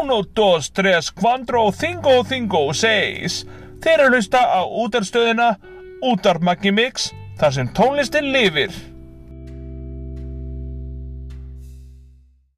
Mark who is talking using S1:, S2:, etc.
S1: uno, dos, tres, cuatro, cinco, cinco, seis. Þeir eru að hlusta á útarstöðina Útar Maggi Mix, þar sem tónlistin lifir.